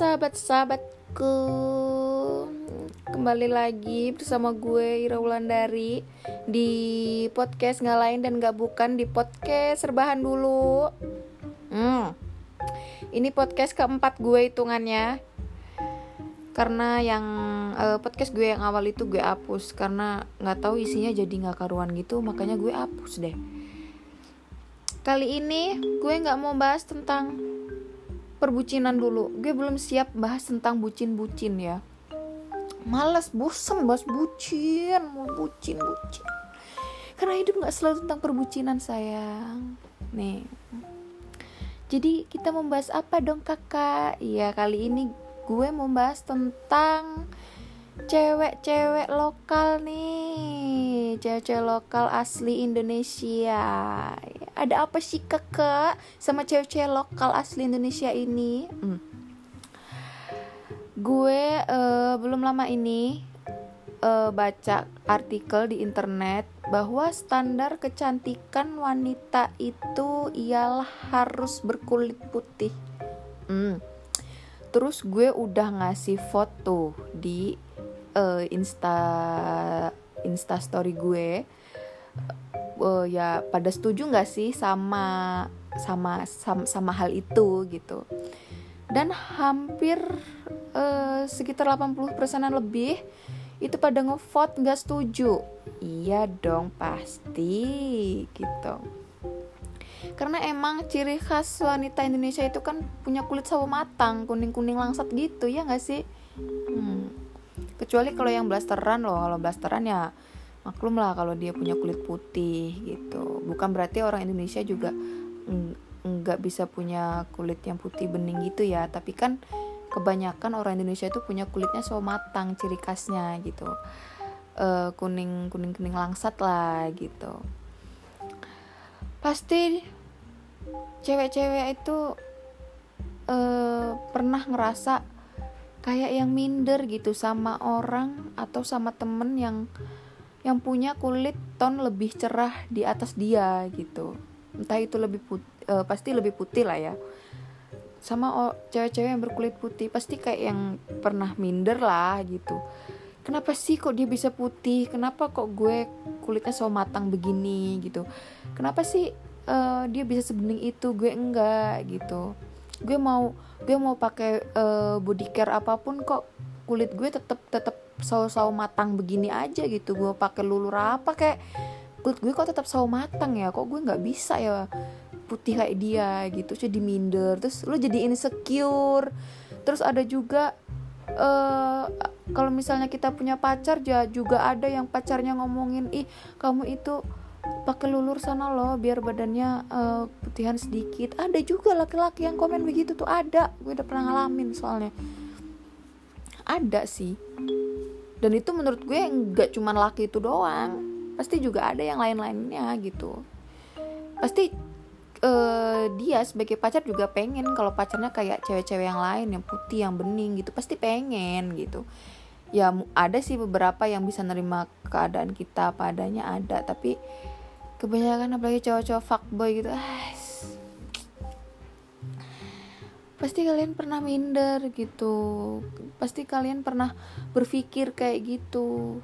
sahabat-sahabatku. Kembali lagi bersama gue Ira Wulandari Di podcast nggak lain dan nggak bukan di podcast serbahan dulu. Hmm. Ini podcast keempat gue hitungannya. Karena yang uh, podcast gue yang awal itu gue hapus. Karena nggak tahu isinya jadi nggak karuan gitu Makanya gue hapus deh. Kali ini gue nggak mau bahas tentang perbucinan dulu. Gue belum siap bahas tentang bucin-bucin ya. Malas bosan bahas bucin mau bucin bucin. Karena hidup nggak selalu tentang perbucinan sayang. Nih. Jadi kita membahas apa dong kakak? Iya kali ini gue membahas tentang cewek-cewek lokal nih. Cewek-cewek lokal asli Indonesia. Ada apa sih kakak sama cewek-cewek lokal asli Indonesia ini? Hmm. gue uh, belum lama ini uh, baca artikel di internet bahwa standar kecantikan wanita itu ialah harus berkulit putih. Hmm. terus gue udah ngasih foto di uh, insta insta story gue uh, ya pada setuju nggak sih sama sama sama sama hal itu gitu. Dan hampir uh, sekitar 80 persenan lebih itu pada ngevote nggak setuju. Iya dong pasti gitu. Karena emang ciri khas wanita Indonesia itu kan punya kulit sawo matang kuning kuning langsat gitu ya nggak sih? Hmm kecuali kalau yang blasteran loh kalau blasteran ya maklum lah kalau dia punya kulit putih gitu. Bukan berarti orang Indonesia juga nggak bisa punya kulit yang putih bening gitu ya. Tapi kan kebanyakan orang Indonesia itu punya kulitnya so matang ciri khasnya gitu. Uh, kuning kuning kuning langsat lah gitu. Pasti cewek-cewek itu uh, pernah ngerasa kayak yang minder gitu sama orang atau sama temen yang yang punya kulit ton lebih cerah di atas dia gitu. Entah itu lebih putih uh, pasti lebih putih lah ya. Sama cewek-cewek yang berkulit putih pasti kayak yang pernah minder lah gitu. Kenapa sih kok dia bisa putih? Kenapa kok gue kulitnya so matang begini gitu? Kenapa sih uh, dia bisa sebening itu? Gue enggak gitu gue mau gue mau pakai uh, body care apa pun kok. Kulit gue tetep tetep sawo-sawo matang begini aja gitu. Gue pakai lulur apa kayak kulit gue kok tetap sawo matang ya? Kok gue nggak bisa ya putih kayak dia gitu? Jadi minder. Terus lo jadi insecure. Terus ada juga uh, kalau misalnya kita punya pacar ya juga ada yang pacarnya ngomongin ih kamu itu pakai lulur sana loh biar badannya uh, putihan sedikit. Ada juga laki-laki yang komen begitu tuh ada. Gue udah pernah ngalamin soalnya. Ada sih. Dan itu menurut gue nggak cuma laki itu doang. Pasti juga ada yang lain-lainnya gitu. Pasti uh, dia sebagai pacar juga pengen kalau pacarnya kayak cewek-cewek yang lain yang putih yang bening gitu. Pasti pengen gitu. Ya ada sih beberapa yang bisa nerima keadaan kita padanya ada. Tapi kebanyakan apalagi cowok-cowok fuckboy gitu pasti kalian pernah minder gitu. Pasti kalian pernah berpikir kayak gitu.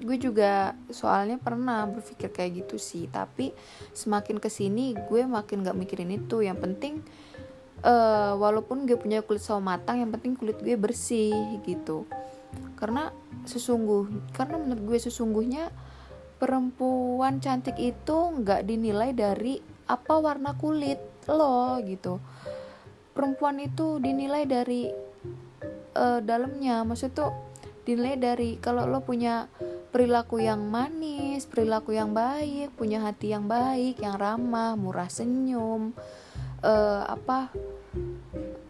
Gue juga soalnya pernah berpikir kayak gitu sih tapi semakin ke sini gue makin gak mikirin itu. Yang penting uh, walaupun gue punya kulit sawo matang yang penting kulit gue bersih gitu. Karena sesungguh karena menurut gue sesungguhnya perempuan cantik itu nggak dinilai dari apa warna kulit lo gitu. Perempuan itu dinilai dari uh, dalamnya. Maksud tuh dinilai dari kalau lo punya perilaku yang manis perilaku yang baik punya hati yang baik yang ramah murah senyum uh, apa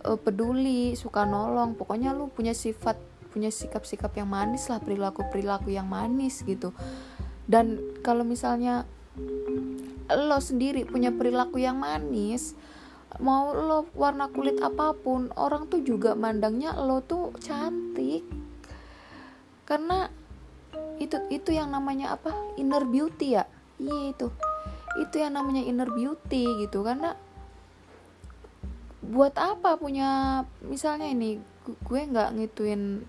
uh, peduli suka nolong. Pokoknya lo punya sifat punya sikap-sikap yang manis lah perilaku perilaku yang manis gitu dan kalau misalnya lo sendiri punya perilaku yang manis mau lo warna kulit apa pun orang tuh juga mandangnya lo tuh cantik. Karena itu itu yang namanya apa? Inner beauty ya? Iya itu. Itu yang namanya inner beauty gitu. Karena buat apa punya misalnya ini gue nggak ngituin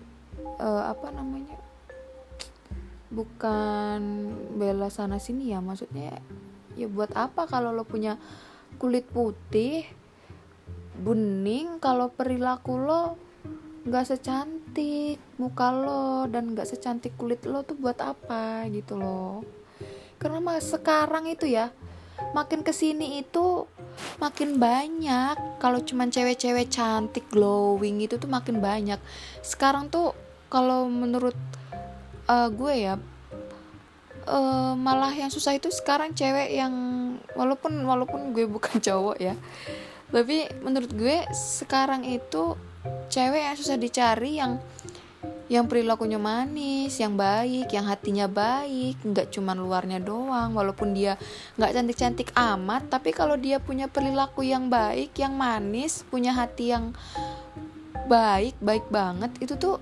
uh, apa namanya bukan bela sana sini ya maksudnya ya buat apa kalau lo punya kulit putih bening kalau perilaku lo nggak secantik muka lo dan nggak secantik kulit lo tuh buat apa gitu loh karena mas sekarang itu ya makin ke sini itu makin banyak. Kalau cuman cewek-cewek cantik glowing itu tuh makin banyak. Sekarang tuh kalau menurut uh, gue ya uh, malah yang susah itu sekarang cewek yang walaupun walaupun gue bukan cowok ya tapi menurut gue sekarang itu cewek yang susah dicari yang yang perilakunya manis, yang baik, yang hatinya baik, nggak cuma luarnya doang. Walaupun dia nggak cantik-cantik amat, tapi kalau dia punya perilaku yang baik, yang manis, punya hati yang baik, baik banget, itu tuh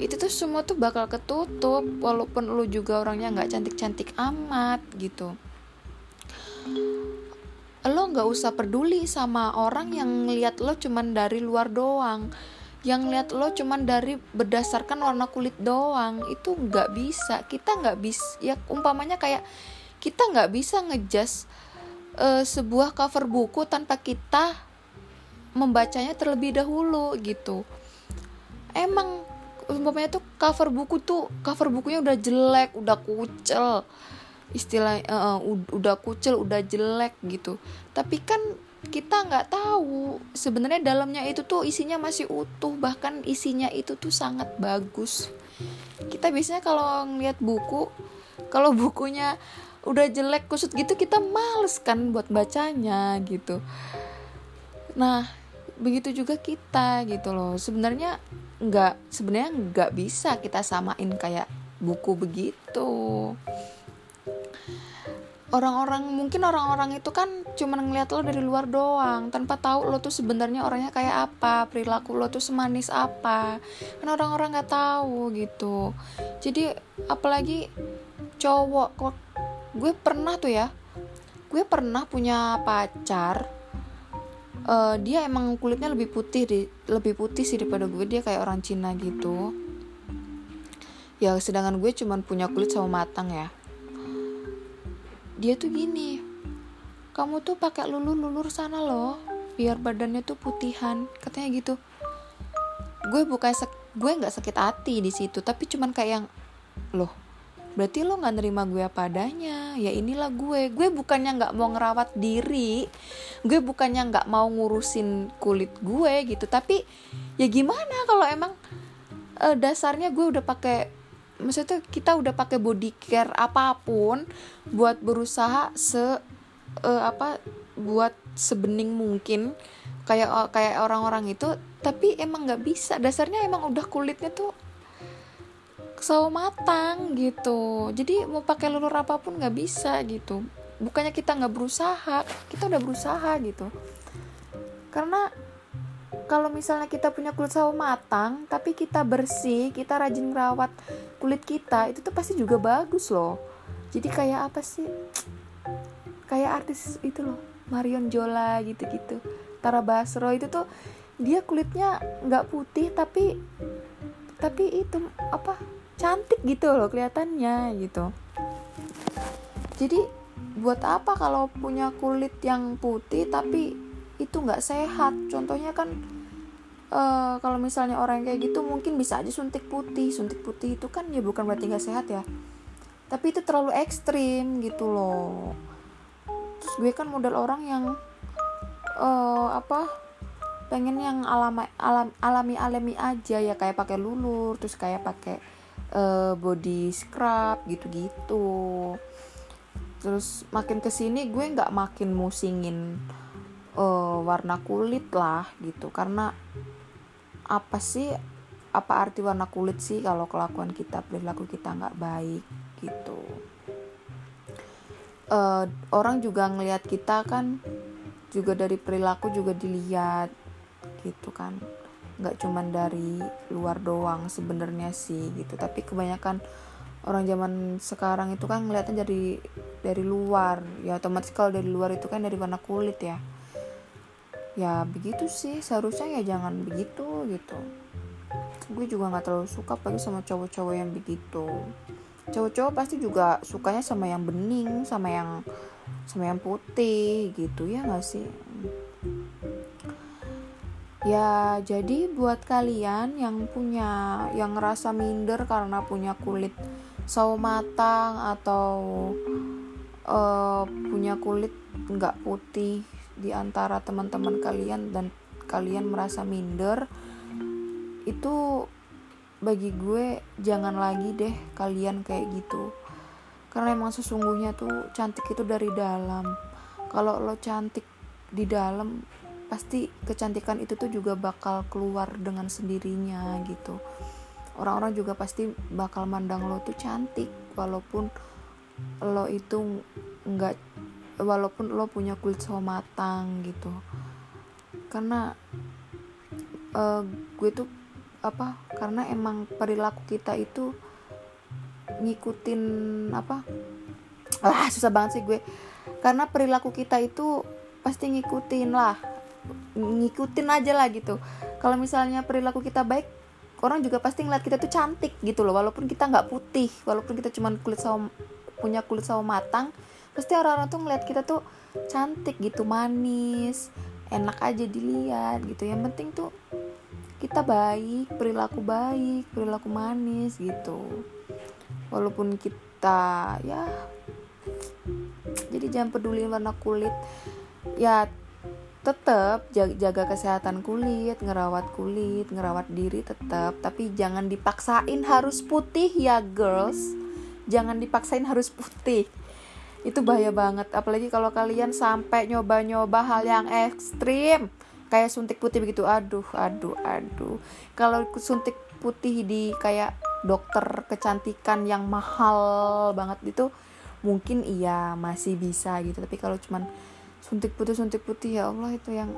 itu tuh semua tuh bakal ketutup walaupun lu juga orangnya nggak cantik-cantik amat gitu. Lo nggak usah peduli sama orang yang ngeliat lo cuman dari luar doang. Yang lihat lo cuman dari berdasarkan warna kulit doang. Itu nggak bisa. Kita nggak bisa ya umpamanya kayak kita nggak bisa ngejas uh, sebuah cover buku tanpa kita membacanya terlebih dahulu gitu. Emang umpamanya tuh cover buku tuh cover bukunya udah jelek udah kucel. Istilah uh, udah kucel udah jelek gitu. Tapi kan kita nggak tahu sebenarnya dalamnya itu tuh isinya masih utuh bahkan isinya itu tuh sangat bagus. Kita biasanya kalau ngeliat buku kalau bukunya udah jelek kusut gitu kita males kan buat bacanya gitu. Nah begitu juga kita gitu loh. Sebenarnya nggak sebenarnya nggak bisa kita samain kayak buku begitu. Orang-orang mungkin orang-orang itu kan cuma ngeliat lo dari luar doang tanpa tahu lo tuh sebenarnya orangnya kayak apa perilaku lo tuh semanis apa. Kan orang-orang nggak tahu gitu. Jadi apalagi cowok gue pernah tuh ya gue pernah punya pacar uh, dia emang kulitnya lebih putih di lebih putih sih daripada gue. Dia kayak orang Cina gitu. Ya sedangkan gue cuman punya kulit sama matang ya. Dia tuh gini kamu tuh pakai lulur lulur sana loh biar badannya tuh putihan katanya gitu. Gue bukan gue nggak sakit hati di situ tapi cuman kayak yang loh berarti lo nggak nerima gue apa adanya. Ya inilah gue. Gue bukannya nggak mau ngerawat diri. Gue bukannya nggak mau ngurusin kulit gue gitu. Tapi ya gimana kalau emang uh, dasarnya gue udah pakai maksudnya kita udah pakai body care apa pun buat berusaha se uh, apa buat sebening mungkin kayak kayak orang-orang itu. Tapi emang nggak bisa. Dasarnya emang udah kulitnya tuh sawo matang gitu. Jadi mau pakai lulur apa pun nggak bisa gitu. Bukannya kita nggak berusaha kita udah berusaha gitu. Karena kalau misalnya kita punya kulit sawo matang tapi kita bersih kita rajin merawat kulit kita itu tuh pasti juga bagus loh. Jadi kayak apa sih? Kayak artis itu loh Marion Jola gitu-gitu Tara Basro itu tuh dia kulitnya nggak putih tapi tapi itu apa cantik gitu loh kelihatannya gitu. Jadi buat apa kalau punya kulit yang putih tapi itu nggak sehat? Contohnya kan uh, kalau misalnya orang kayak gitu mungkin bisa aja suntik putih. Suntik putih itu kan ya bukan berarti nggak sehat ya. Tapi itu terlalu ekstrim gitu loh. Terus gue kan model orang yang uh, apa pengen yang alami alam, alami alami aja ya. Kayak pakai lulur terus kayak pakai uh, body scrub gitu-gitu. Terus makin ke sini gue nggak makin musingin uh, warna kulit lah gitu. Karena apa sih apa arti warna kulit sih kalau kelakuan kita perilaku kita nggak baik gitu. Uh, orang juga ngelihat kita kan juga dari perilaku juga dilihat gitu kan nggak cuman dari luar doang sebenarnya sih gitu. Tapi kebanyakan orang zaman sekarang itu kan ngeliatnya dari dari luar. Ya otomatis kalau dari luar itu kan dari warna kulit ya. Ya begitu sih. Seharusnya ya jangan begitu gitu. Gue juga nggak terlalu suka pagi sama cowok-cowok yang begitu. Cowok-cowok pasti juga sukanya sama yang bening sama yang sama yang putih gitu. Ya nggak sih ya jadi buat kalian yang punya yang ngerasa minder karena punya kulit sawo matang atau uh, punya kulit nggak putih di antara teman-teman kalian dan kalian merasa minder itu bagi gue jangan lagi deh kalian kayak gitu. Karena emang sesungguhnya tuh cantik itu dari dalam. Kalau lo cantik di dalam pasti kecantikan itu tuh juga bakal keluar dengan sendirinya gitu. Orang-orang juga pasti bakal mandang lo tuh cantik walaupun lo itu nggak walaupun lo punya kulit sawo matang gitu. Karena uh, gue tuh apa karena emang perilaku kita itu ngikutin apa ah susah banget sih gue. Karena perilaku kita itu pasti ngikutin lah ngikutin aja lah gitu. Kalau misalnya perilaku kita baik orang juga pasti ngeliat kita tuh cantik gitu loh. Walaupun kita nggak putih walaupun kita cuma kulit sawo punya kulit sawo matang pasti orang-orang tuh ngeliat kita tuh cantik gitu manis enak aja dilihat gitu. Yang penting tuh kita baik perilaku baik perilaku manis gitu. Walaupun kita ya jadi jangan peduli warna kulit. Ya tetap jaga, kesehatan kulit ngerawat kulit ngerawat diri tetap tapi jangan dipaksain harus putih ya girls. Jangan dipaksain harus putih. Itu bahaya banget. Apalagi kalau kalian sampai nyoba-nyoba hal yang ekstrim. Kayak suntik putih begitu. Aduh aduh aduh. Kalau suntik putih di kayak dokter kecantikan yang mahal banget itu mungkin iya masih bisa gitu. Tapi kalau cuman suntik putih suntik putih ya Allah itu yang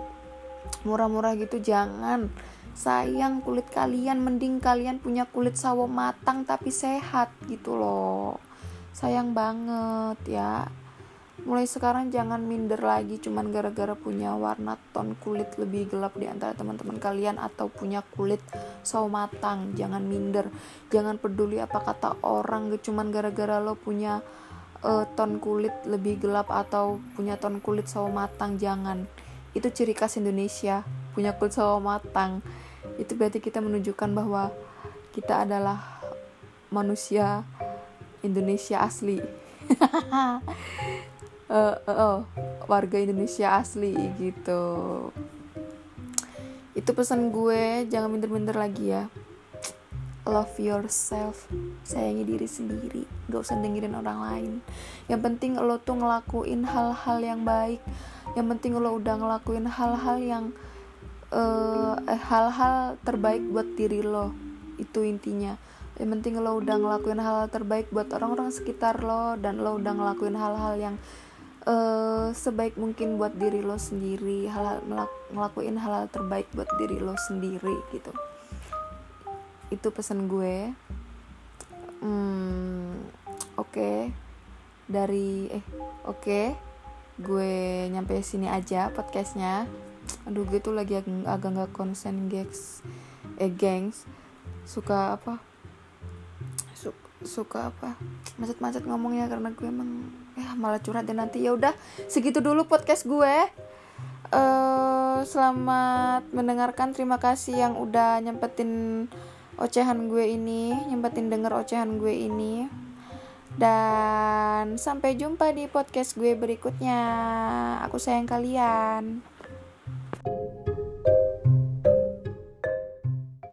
murah-murah gitu. Jangan. Sayang kulit kalian mending kalian punya kulit sawo matang tapi sehat gitu loh. Sayang banget ya. Mulai sekarang jangan minder lagi cuman gara-gara punya warna ton kulit lebih gelap di antara teman-teman kalian atau punya kulit sawo matang. Jangan minder. Jangan peduli apa kata orang cuman gara-gara lo punya uh, ton kulit lebih gelap atau punya ton kulit sawo matang jangan. Itu ciri khas Indonesia punya kulit sawo matang. Itu berarti kita menunjukkan bahwa kita adalah manusia Indonesia asli. Uh, uh, uh, warga Indonesia asli gitu. Itu pesan gue jangan minder-minder lagi ya love yourself sayangi diri sendiri gak usah dengerin orang lain. Yang penting lo tuh ngelakuin hal-hal yang baik. Yang penting lo udah ngelakuin hal-hal yang hal-hal uh, hal-hal terbaik buat diri lo. Itu intinya. Yang penting lo udah ngelakuin hal, hal terbaik buat orang-orang sekitar lo dan lo udah ngelakuin hal-hal yang uh, sebaik mungkin buat diri lo sendiri. Hal, -hal ngelakuin hal-hal terbaik buat diri lo sendiri gitu itu pesan gue. Hmm, oke. Okay. dari eh oke. Okay. gue nyampe sini aja podcastnya. Aduh gue tuh lagi agak nggak konsen gengs. Eh gengs. Suka apa? Suka apa? Macet-macet ngomongnya karena gue emang ya malah curhat dan nanti. Ya udah segitu dulu podcast gue. Uh, selamat mendengarkan. Terima kasih yang udah nyempetin ocehan gue ini nyempetin denger ocehan gue ini. Dan sampai jumpa di podcast gue berikutnya. Aku sayang kalian